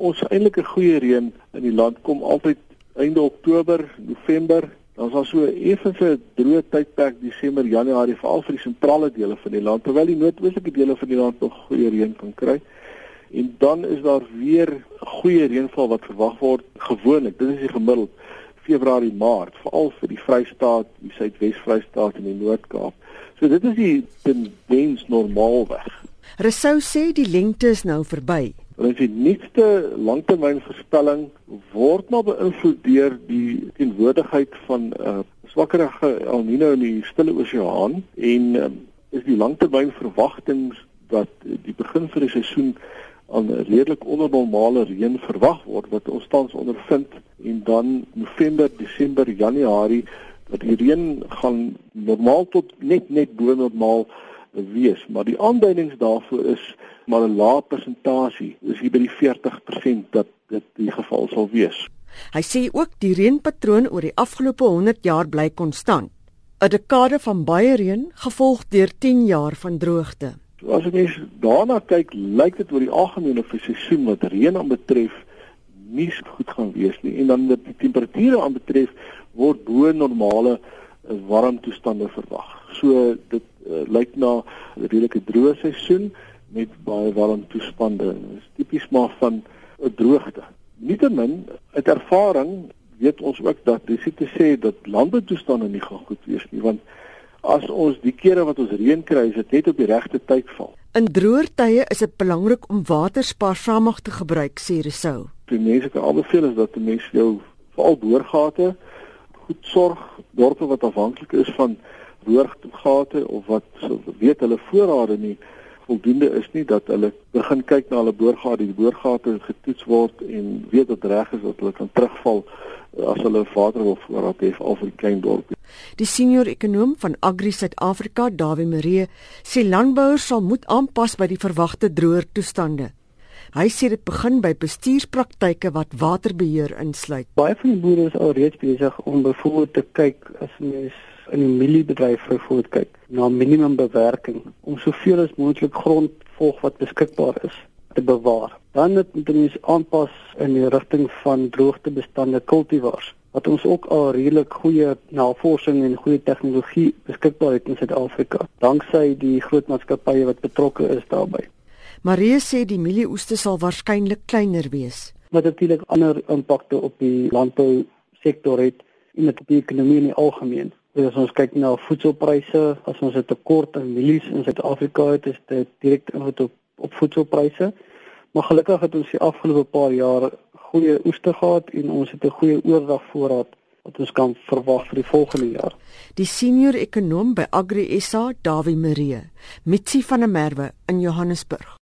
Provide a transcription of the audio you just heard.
ons eintlike goeie reën in die land kom altyd einde Oktober, November. Dan daar so effense droë tydperk Desember, Januarie veral vir die sentrale dele van die land terwyl die noordoostelike dele van die land nog goeie reën kan kry. En dan is daar weer goeie reënval wat verwag word gewoonlik. Dit is die gemiddeld Februarie, Maart, veral vir die Vrystaat, die Suidwes-Vrystaat en die Noord-Kaap. So dit is die tendens normaalweg. Resou sê die lengte is nou verby. Want die nuutste langtermynvoorspelling word nou beïnvloed deur die teenwoordigheid van 'n uh, swakkerige El Niño in die Stille Oseaan en um, is die langtermynverwagtinge dat die begin van die seisoen aan redelik ondernormale reën verwag word wat ons tans ondervind en dan November, Desember, Januarie dat die reën gaan normaal tot net net bo normaal wees, maar die aanduidings daarvoor is maar 'n lae persentasie, is hier by die 40% dat dit die geval sal wees. Hy sê ook die reënpatroon oor die afgelope 100 jaar bly konstant. 'n Dekade van baie reën gevolg deur 10 jaar van droogte. So as jy daarna kyk, lyk dit oor die algemene vir seisoen wat reën aanbetref nie goed gaan wees nie en dan wat die temperature aanbetref word bo normale eh, warm toestande verwag. So dit uh, lyk na 'n redelike droë seisoen met baie warm toestande. Dit is tipies maar van 'n droogte. Nietemin uit ervaring weet ons ook dat dis te sê dat landboutoestande nie gaan goed wees nie want as ons die kere wat ons reën kry, is dit net op die regte tyd val. In droër tye is dit belangrik om water spaarsamig te gebruik, sê Resou. Die mense kan aanbeveel is dat die mense jou veral boorgate goed sorg, dorpe wat afhanklik is van boorgate of wat so weet hulle voorrade nie voldoende is nie dat hulle begin kyk na hulle boorgate, die boorgate getoets word en weet dat reg is dat hulle kan terugval eh, as hulle vader wil voorraad hê al vir die klein dorpie. Die senior ekonom van Agri Suid-Afrika, Dawie Maree, sê landbouers sal moet aanpas by die verwagte droër toestande. Hy sê dit begin by bestuurspraktyke wat waterbeheer insluit. Baie van die boere is al reeds besig om byvoorbeeld te kyk as mens in die mieliebedryf byvoorbeeld kyk na minimum bewerking om soveel as moontlik grondvolg wat beskikbaar is te bewaar. Dan moet ons aanpas in die rigting van droogtebestande kultivars wat ons ook al redelik goeie navorsing en goeie tegnologie beskikbaar het in Suid-Afrika danksy die groot maatskappye wat betrokke is daarbey. Marie sê die mielieoeste sal waarskynlik kleiner wees. Wat natuurlik ander impakte op die landbou sektor het en op die ekonomie in die algemeen. En as ons kyk na voedselpryse, as ons 'n tekort aan mielies in Suid-Afrika het, is dit direk invloed op op voedselpryse. Maar gelukkig het ons die afgelope paar jaar goeie oeste gehad en ons het 'n goeie oordragvoorraad wat ons kan verwag vir die volgende jaar. Die senior ekonom by Agri SA, Dawie Maree, Mitsi van der Merwe in Johannesburg.